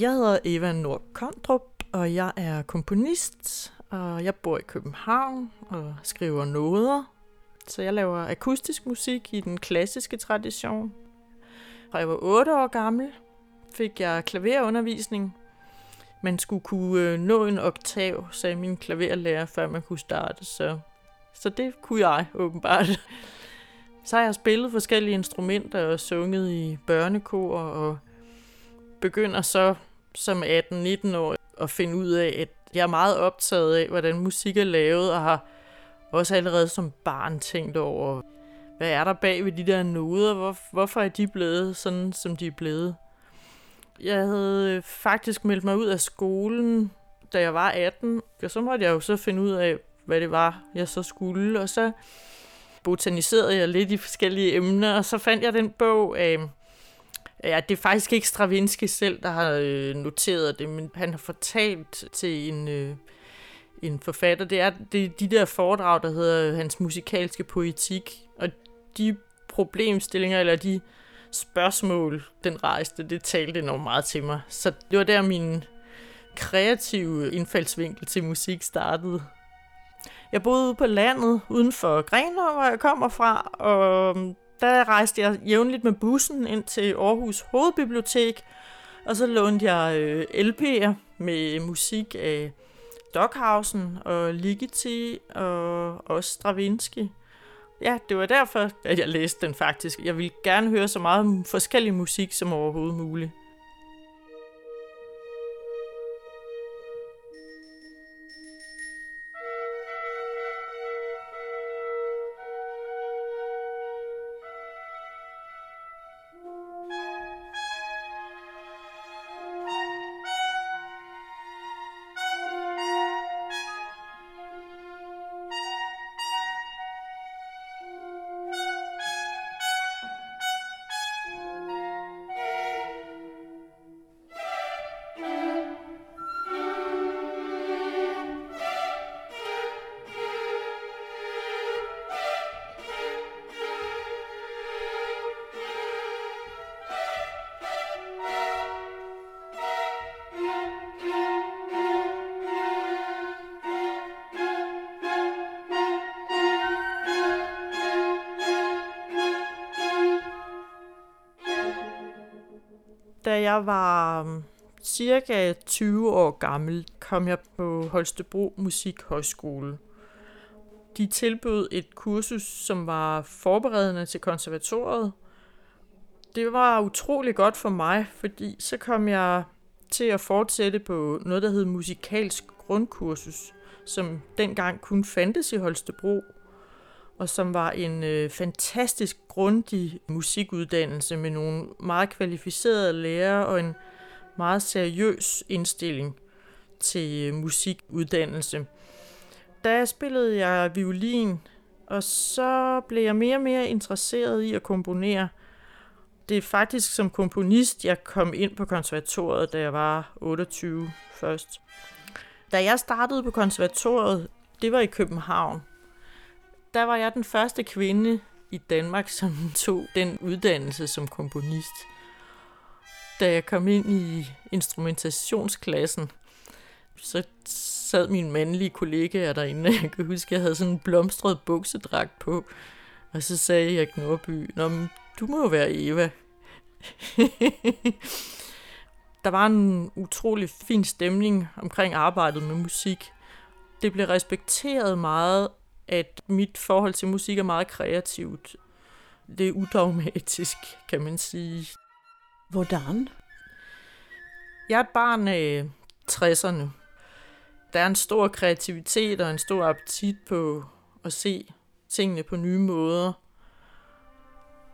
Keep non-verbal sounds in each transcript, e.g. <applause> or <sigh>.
Jeg hedder Eva Nord Kondrup, og jeg er komponist, og jeg bor i København og skriver noder. Så jeg laver akustisk musik i den klassiske tradition. Fra jeg var 8 år gammel, fik jeg klaverundervisning. Man skulle kunne øh, nå en oktav, sagde min klaverlærer, før man kunne starte, så, så det kunne jeg åbenbart. Så har jeg spillet forskellige instrumenter og sunget i børnekor og begynder så som 18-19 år at finde ud af, at jeg er meget optaget af, hvordan musik er lavet, og har også allerede som barn tænkt over, hvad er der bag ved de der noder? Hvor, hvorfor er de blevet sådan, som de er blevet? Jeg havde øh, faktisk meldt mig ud af skolen, da jeg var 18, og så måtte jeg jo så finde ud af, hvad det var, jeg så skulle, og så botaniserede jeg lidt i forskellige emner, og så fandt jeg den bog af Ja, det er faktisk ikke Stravinsky selv, der har øh, noteret det, men han har fortalt til en, øh, en forfatter. Det er, det er de der foredrag, der hedder øh, hans musikalske poetik, og de problemstillinger, eller de spørgsmål, den rejste, det talte enormt meget til mig. Så det var der min kreative indfaldsvinkel til musik startede. Jeg boede ude på landet uden for Grenaa, hvor jeg kommer fra, og der rejste jeg jævnligt med bussen ind til Aarhus Hovedbibliotek, og så lånte jeg øh, LP'er med musik af Dockhausen og Ligeti og også Stravinsky. Ja, det var derfor, at jeg læste den faktisk. Jeg ville gerne høre så meget forskellig musik som overhovedet muligt. Da jeg var mm, cirka 20 år gammel, kom jeg på Holstebro Musikhøjskole. De tilbød et kursus, som var forberedende til konservatoriet. Det var utrolig godt for mig, fordi så kom jeg til at fortsætte på noget, der hed musikalsk grundkursus, som dengang kun fandtes i Holstebro og som var en øh, fantastisk grundig musikuddannelse med nogle meget kvalificerede lærere og en meget seriøs indstilling til øh, musikuddannelse. Der spillede jeg violin, og så blev jeg mere og mere interesseret i at komponere. Det er faktisk som komponist, jeg kom ind på konservatoriet, da jeg var 28 først. Da jeg startede på konservatoriet, det var i København, der var jeg den første kvinde i Danmark, som tog den uddannelse som komponist. Da jeg kom ind i instrumentationsklassen, så sad min mandlige kollega derinde. Jeg kan huske, at jeg havde sådan en blomstret buksedragt på. Og så sagde jeg Nordby, Nå, men du må jo være Eva. der var en utrolig fin stemning omkring arbejdet med musik. Det blev respekteret meget at mit forhold til musik er meget kreativt. Det er udogmatisk, kan man sige. Hvordan? Jeg er et barn af 60'erne. Der er en stor kreativitet og en stor appetit på at se tingene på nye måder.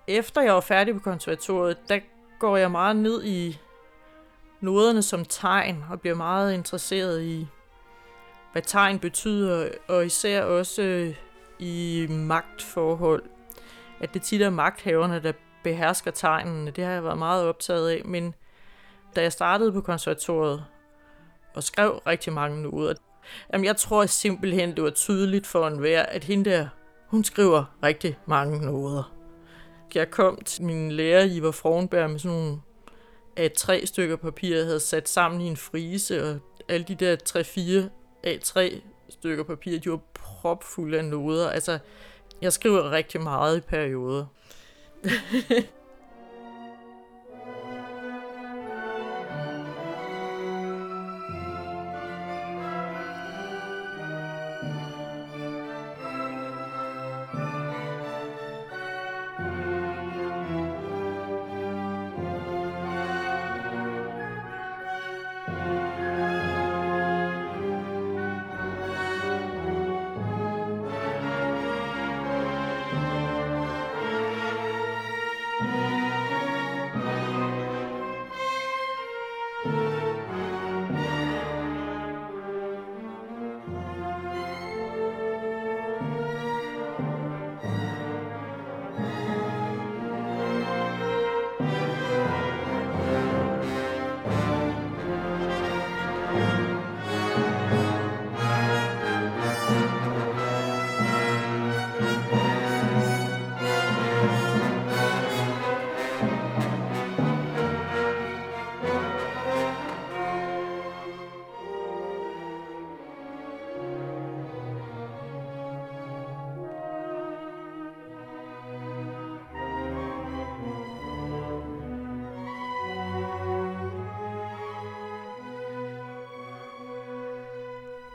Efter jeg var færdig på konservatoriet, der går jeg meget ned i noderne som tegn og bliver meget interesseret i hvad tegn betyder, og især også øh, i magtforhold. At det tit er magthaverne, der behersker tegnene. Det har jeg været meget optaget af. Men da jeg startede på konservatoriet og skrev rigtig mange noder, jamen jeg tror simpelthen, det var tydeligt for enhver, at hende der, hun skriver rigtig mange noder. Jeg kom til min lærer, Ivar Frohnberg, med sådan nogle af tre stykker papir, jeg havde sat sammen i en frise, og alle de der 3-4 A3 stykker papir, de var propfulde af noder. Altså, jeg skriver rigtig meget i perioder. <laughs>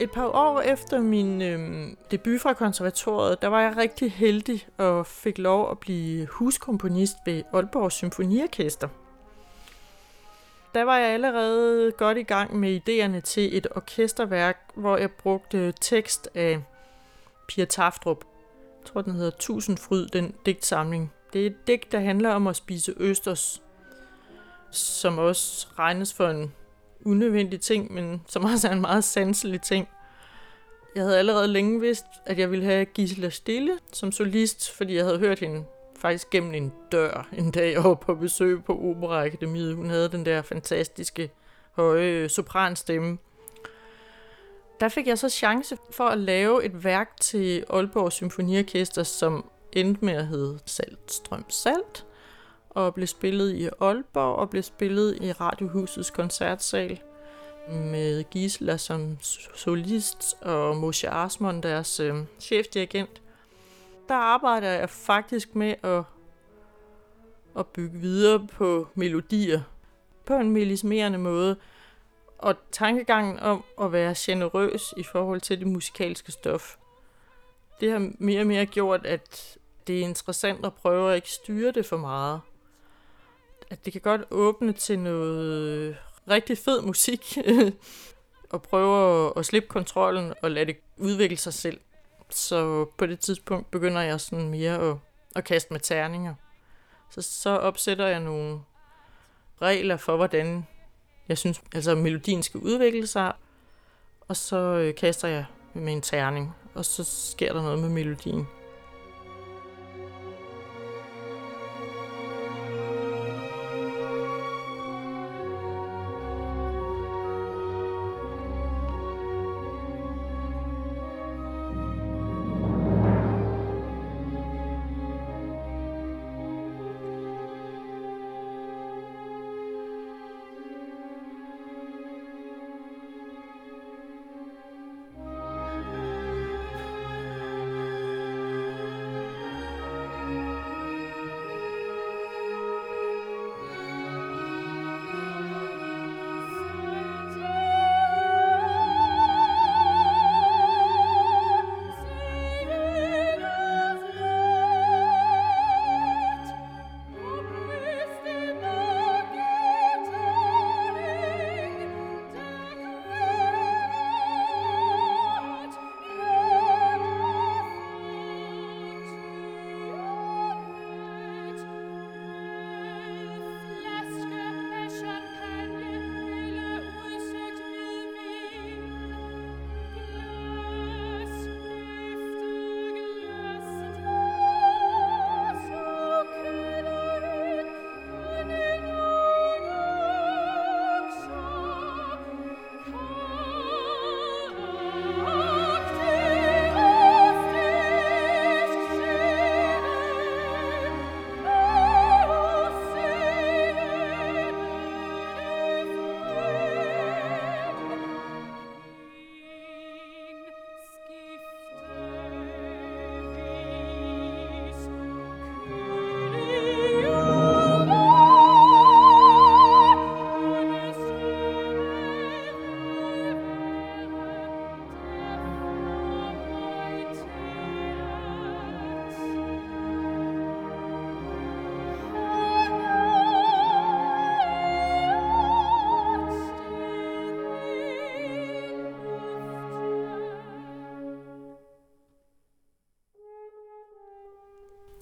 Et par år efter min øh, debut fra konservatoriet, der var jeg rigtig heldig og fik lov at blive huskomponist ved Aalborg Symfoniorkester. Der var jeg allerede godt i gang med idéerne til et orkesterværk, hvor jeg brugte tekst af Pia Taftrup. Jeg tror, den hedder Tusindfryd, den digtsamling. Det er et digt, der handler om at spise østers, som også regnes for en unødvendig ting, men som også er en meget sanselig ting. Jeg havde allerede længe vidst, at jeg ville have Gisela Stille som solist, fordi jeg havde hørt hende faktisk gennem en dør en dag <laughs> jeg var på besøg på Operaakademiet. Hun havde den der fantastiske høje øh, sopranstemme. Der fik jeg så chance for at lave et værk til Aalborg Symfoniorkester, som endte med at hedde Saltstrøm Salt, og blev spillet i Aalborg og blev spillet i Radiohusets koncertsal med Gisela som solist og Moshe Arsmon, deres øh, chefdirigent. Der arbejder jeg faktisk med at, at bygge videre på melodier på en melismerende måde. Og tankegangen om at være generøs i forhold til det musikalske stof, det har mere og mere gjort, at det er interessant at prøve at ikke styre det for meget. At det kan godt åbne til noget rigtig fed musik, <laughs> og prøve at slippe kontrollen og lade det udvikle sig selv. Så på det tidspunkt begynder jeg sådan mere at, at kaste med terninger. Så, så opsætter jeg nogle regler for, hvordan jeg synes, altså melodien skal udvikle sig, og så øh, kaster jeg med en terning, og så sker der noget med melodien.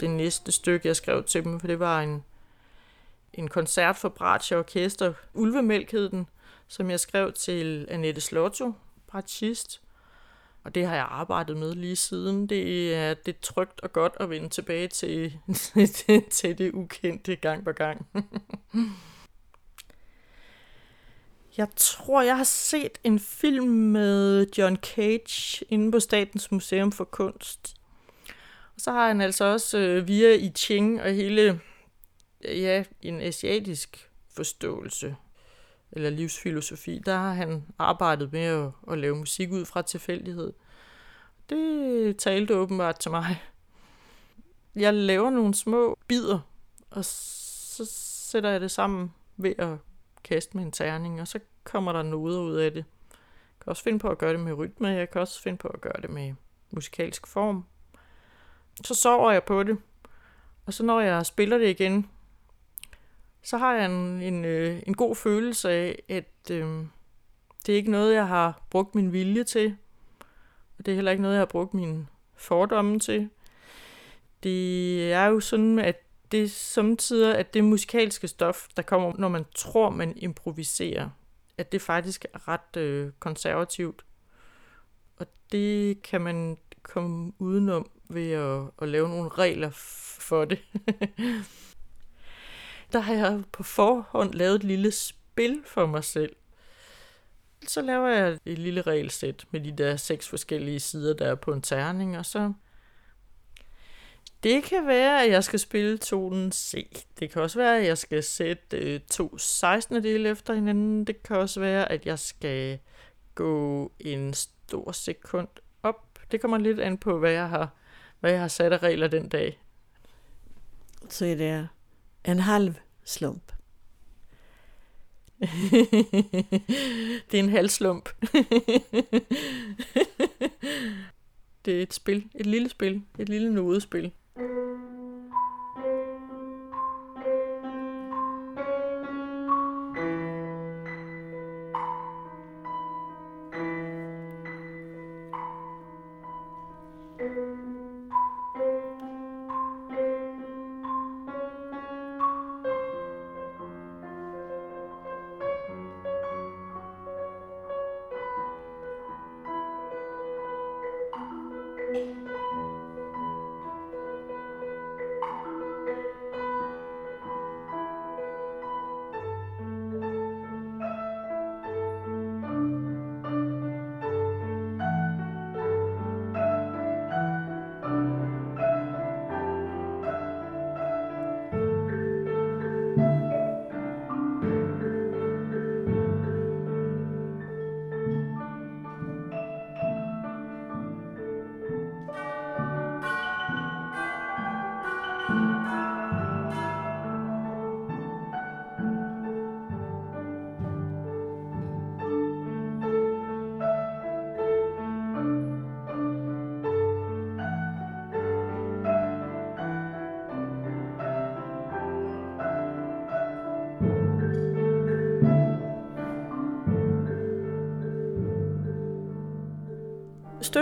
Det næste stykke, jeg skrev til dem, for det var en, en koncert for Bratsche Orkester. Ulvemælk hed den, som jeg skrev til Annette Slotto, bratschist. Og det har jeg arbejdet med lige siden. Det er, det er trygt og godt at vende tilbage til, <laughs> til, det ukendte gang på gang. <laughs> Jeg tror, jeg har set en film med John Cage inde på Statens Museum for Kunst. Så har han altså også øh, via I Ching og hele øh, ja, en asiatisk forståelse eller livsfilosofi, der har han arbejdet med at, at lave musik ud fra tilfældighed. Det talte åbenbart til mig. Jeg laver nogle små bidder, og så sætter jeg det sammen ved at kaste med en terning, og så kommer der noget ud af det. Jeg kan også finde på at gøre det med rytme, jeg kan også finde på at gøre det med musikalsk form. Så sover jeg på det, og så når jeg spiller det igen, så har jeg en, en, øh, en god følelse af, at øh, det er ikke noget, jeg har brugt min vilje til, og det er heller ikke noget, jeg har brugt min fordomme til. Det er jo sådan, at det er samtidig, at det musikalske stof, der kommer, når man tror, man improviserer, at det faktisk er ret øh, konservativt. Og det kan man komme udenom ved at, at lave nogle regler for det. <laughs> der har jeg på forhånd lavet et lille spil for mig selv. Så laver jeg et lille regelsæt med de der seks forskellige sider, der er på en terning, og så det kan være, at jeg skal spille tonen C. Det kan også være, at jeg skal sætte øh, to 16. dele efter hinanden. Det kan også være, at jeg skal gå en stor sekund op. Det kommer lidt an på, hvad jeg har, hvad jeg har sat af regler den dag. Så er det en halv slump. <laughs> det er en halv slump. <laughs> det er et spil. Et lille spil. Et lille nodespil.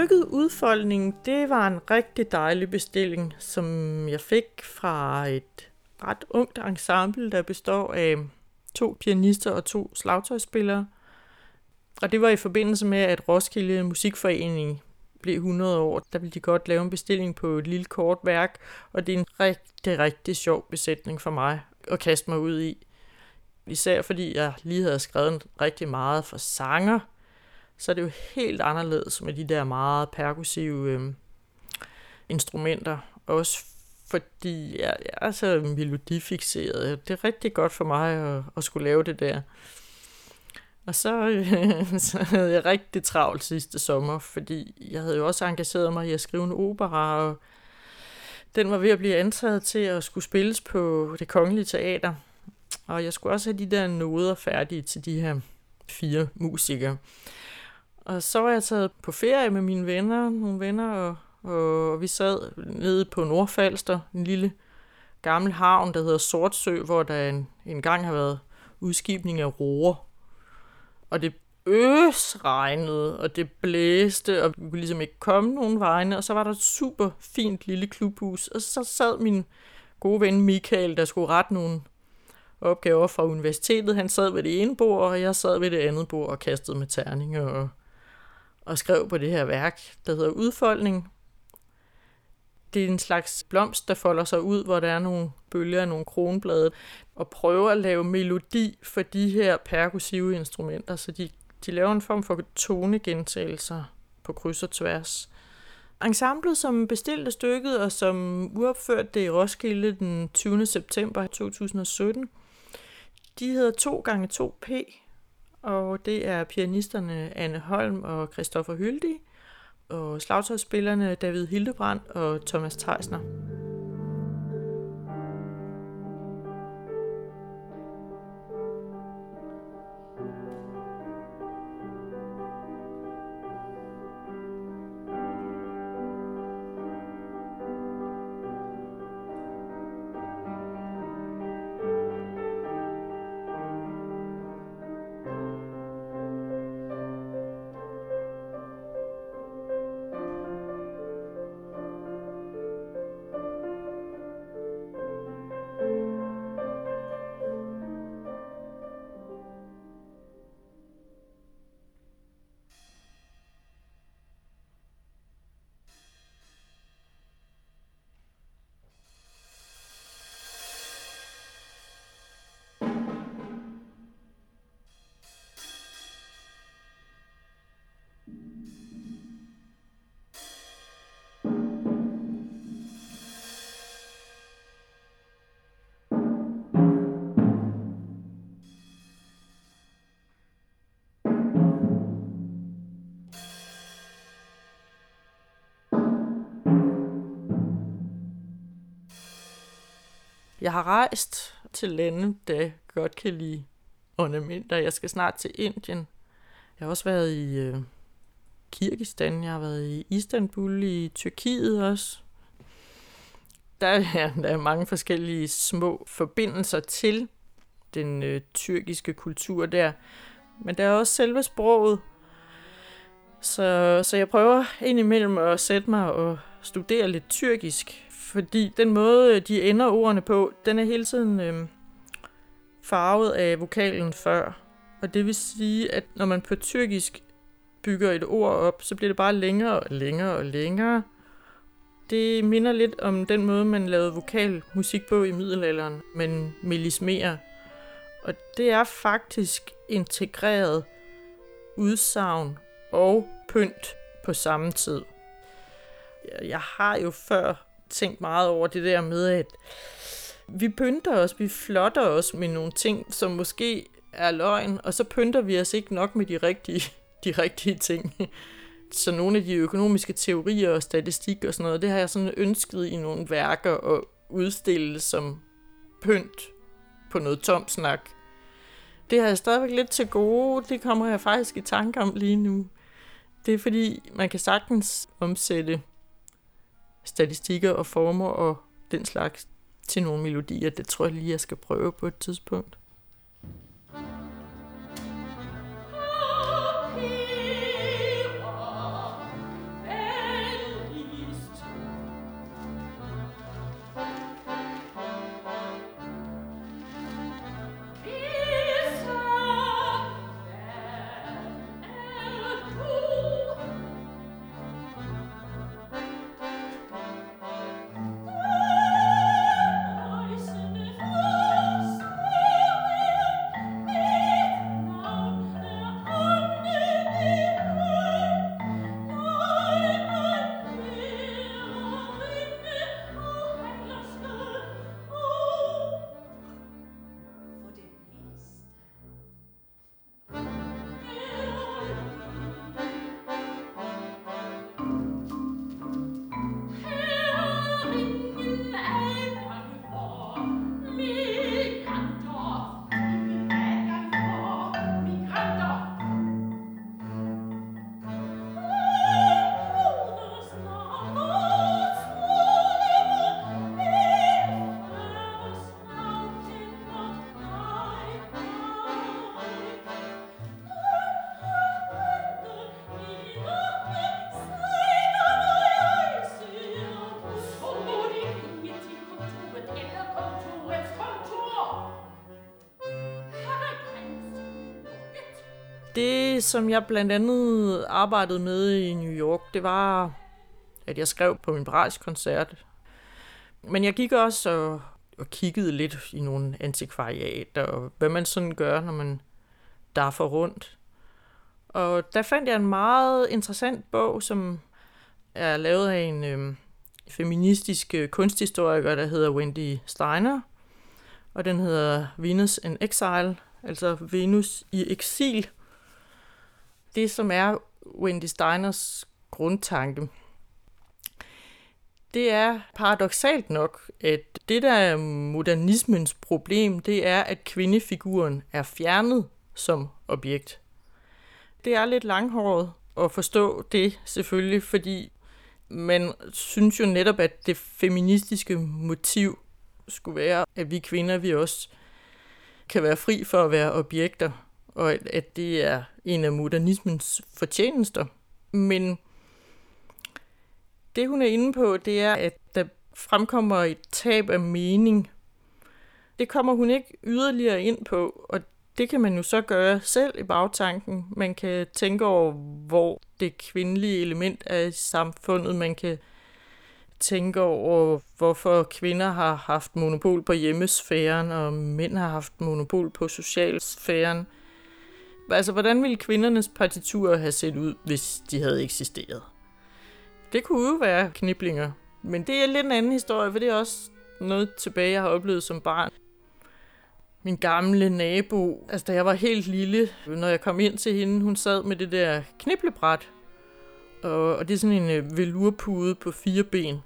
Stykket udfoldning, det var en rigtig dejlig bestilling, som jeg fik fra et ret ungt ensemble, der består af to pianister og to slagtøjspillere. Og det var i forbindelse med, at Roskilde Musikforening blev 100 år. Der ville de godt lave en bestilling på et lille kort værk, og det er en rigtig, rigtig sjov besætning for mig at kaste mig ud i. Især fordi jeg lige havde skrevet rigtig meget for sanger, så er det jo helt anderledes med de der meget perkussive øh, instrumenter. Også fordi jeg, jeg er så melodifixeret. Det er rigtig godt for mig at, at skulle lave det der. Og så, øh, <laughs> så havde jeg rigtig travlt sidste sommer, fordi jeg havde jo også engageret mig i at skrive en opera, og den var ved at blive antaget til at skulle spilles på det kongelige teater. Og jeg skulle også have de der noder færdige til de her fire musikere. Og så var jeg taget på ferie med mine venner, nogle venner, og, og vi sad nede på Nordfalster, en lille gammel havn, der hedder Sortsø, hvor der en, en gang har været udskibning af roer. Og det øs regnede, og det blæste, og vi kunne ligesom ikke komme nogen vegne, og så var der et super fint lille klubhus, og så sad min gode ven Michael, der skulle rette nogle opgaver fra universitetet. Han sad ved det ene bord, og jeg sad ved det andet bord og kastede med terninger og, og skrev på det her værk, der hedder Udfoldning. Det er en slags blomst, der folder sig ud, hvor der er nogle bølger af nogle kronblade, og prøver at lave melodi for de her perkussive instrumenter, så de, de laver en form for tonegentagelser på kryds og tværs. Ensemblet, som bestilte stykket og som uopførte det i Roskilde den 20. september 2017, de hedder 2 gange 2 p og det er pianisterne Anne Holm og Christoffer Hyldig, og slagtøjsspillerne David Hildebrand og Thomas Theisner. Jeg har rejst til lande, der godt kan lide ornamenter. Jeg skal snart til Indien. Jeg har også været i øh, Kirgistan, jeg har været i Istanbul, i Tyrkiet også. Der <laughs> er, der er mange forskellige små forbindelser til den øh, tyrkiske kultur der. Men der er også selve sproget. Så, så jeg prøver indimellem at sætte mig og studere lidt tyrkisk, fordi den måde, de ender ordene på, den er hele tiden øh, farvet af vokalen før. Og det vil sige, at når man på tyrkisk bygger et ord op, så bliver det bare længere og længere og længere. Det minder lidt om den måde, man lavede vokalmusik på i middelalderen, men melismerer. Og det er faktisk integreret udsagn og pynt på samme tid. Jeg har jo før tænkt meget over det der med, at vi pynter os, vi flotter os med nogle ting, som måske er løgn, og så pynter vi os ikke nok med de rigtige, de rigtige ting. Så nogle af de økonomiske teorier og statistik og sådan noget, det har jeg sådan ønsket i nogle værker at udstille som pynt på noget tom snak. Det har jeg stadigvæk lidt til gode. Det kommer jeg faktisk i tanke om lige nu. Det er fordi, man kan sagtens omsætte statistikker og former og den slags til nogle melodier. Det tror jeg lige, jeg skal prøve på et tidspunkt. Det, som jeg blandt andet arbejdede med i New York, det var, at jeg skrev på min koncert. Men jeg gik også og, og kiggede lidt i nogle antikvariater, og hvad man sådan gør, når man for rundt. Og der fandt jeg en meget interessant bog, som er lavet af en øhm, øh, feministisk kunsthistoriker, der hedder Wendy Steiner. Og den hedder Venus in Exile, altså Venus i eksil. Det, som er Wendy Steiners grundtanke, det er paradoxalt nok, at det der er modernismens problem, det er, at kvindefiguren er fjernet som objekt. Det er lidt langhåret at forstå det selvfølgelig, fordi man synes jo netop, at det feministiske motiv skulle være, at vi kvinder, vi også kan være fri for at være objekter, og at det er en af modernismens fortjenester. Men det, hun er inde på, det er, at der fremkommer et tab af mening. Det kommer hun ikke yderligere ind på, og det kan man jo så gøre selv i bagtanken. Man kan tænke over, hvor det kvindelige element er i samfundet. Man kan tænke over, hvorfor kvinder har haft monopol på hjemmesfæren, og mænd har haft monopol på socialsfæren. Altså, hvordan ville kvindernes partiturer have set ud, hvis de havde eksisteret? Det kunne jo være kniblinger, men det er lidt en anden historie, for det er også noget tilbage, jeg har oplevet som barn min gamle nabo, altså da jeg var helt lille, når jeg kom ind til hende, hun sad med det der kniblebræt, og, og det er sådan en øh, velurpude på fire ben.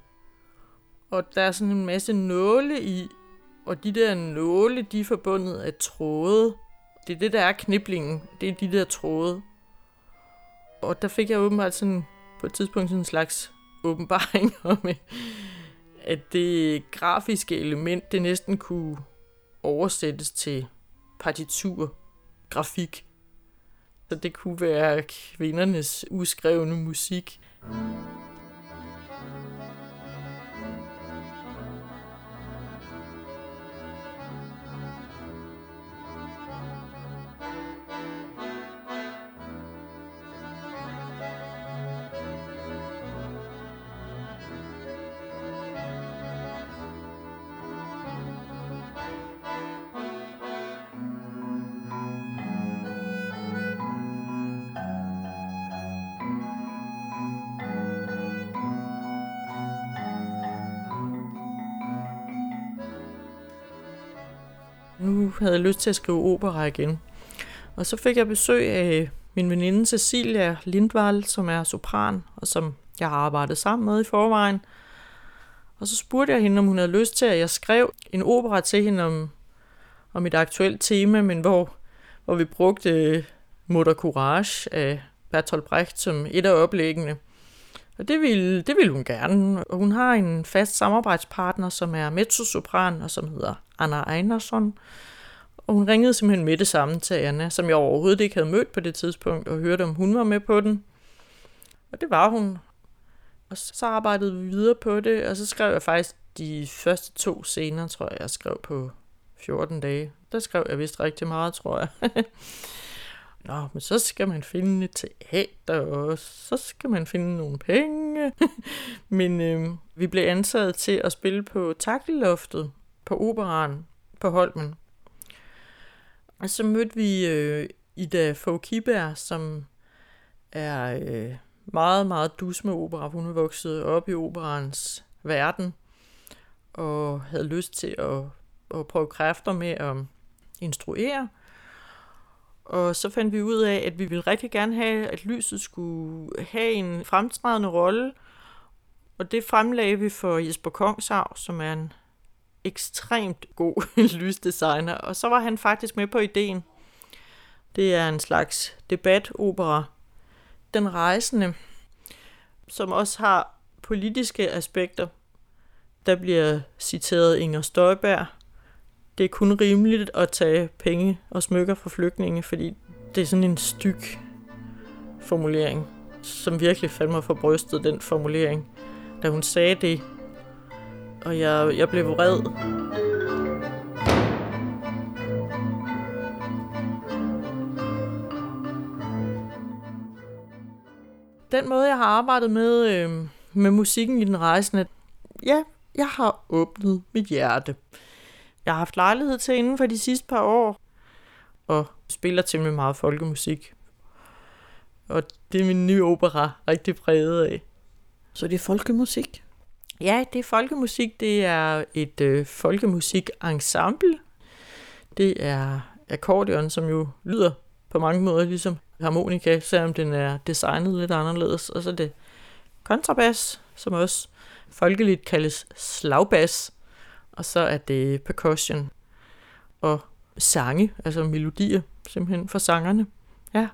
Og der er sådan en masse nåle i, og de der nåle, de er forbundet af tråde. Det er det, der er kniblingen. Det er de der tråde. Og der fik jeg åbenbart sådan, på et tidspunkt sådan en slags åbenbaring <laughs> om, at det grafiske element, det næsten kunne oversættes til partitur, grafik. Så det kunne være kvindernes uskrevne musik. Mm. Havde lyst til at skrive opera igen. Og så fik jeg besøg af min veninde Cecilia Lindvall, som er sopran, og som jeg har arbejdet sammen med i forvejen. Og så spurgte jeg hende, om hun havde lyst til, at jeg skrev en opera til hende om, om et aktuelt tema, men hvor, hvor vi brugte øh, Mutter Courage af Bertolt Brecht som et af oplæggene. Og det ville, det ville hun gerne. Og hun har en fast samarbejdspartner, som er mezzosopran, og som hedder Anna Einarsson. Og hun ringede simpelthen med det samme til Anna, som jeg overhovedet ikke havde mødt på det tidspunkt, og hørte, om hun var med på den. Og det var hun. Og så arbejdede vi videre på det, og så skrev jeg faktisk de første to scener, tror jeg, jeg skrev på 14 dage. Der skrev jeg vist rigtig meget, tror jeg. <laughs> Nå, men så skal man finde et teater, og så skal man finde nogle penge. <laughs> men øh, vi blev ansat til at spille på Takkeloftet på operan på Holmen. Og så mødte vi øh, Ida Fogh som er øh, meget, meget dus med opera. Hun er vokset op i operans verden, og havde lyst til at, at prøve kræfter med at instruere. Og så fandt vi ud af, at vi ville rigtig gerne have, at lyset skulle have en fremtrædende rolle. Og det fremlagde vi for Jesper Kongshav, som er en ekstremt god <laughs> lysdesigner. Og så var han faktisk med på ideen. Det er en slags debatopera. Den rejsende, som også har politiske aspekter. Der bliver citeret Inger Støjberg, det er kun rimeligt at tage penge og smykker fra flygtninge, fordi det er sådan en styk formulering, som virkelig fandt mig for brystet, den formulering, da hun sagde det. Og jeg, jeg blev vred. den måde, jeg har arbejdet med, øh, med musikken i den rejsende, ja, jeg har åbnet mit hjerte. Jeg har haft lejlighed til inden for de sidste par år, og spiller temmelig meget folkemusik. Og det er min nye opera rigtig præget af. Så det er folkemusik? Ja, det er folkemusik. Det er et øh, folkemusik-ensemble. Det er akkordeon, som jo lyder på mange måder ligesom harmonika, selvom den er designet lidt anderledes. Og så er det kontrabas, som også folkeligt kaldes slagbas. Og så er det percussion og sange, altså melodier simpelthen for sangerne. Ja.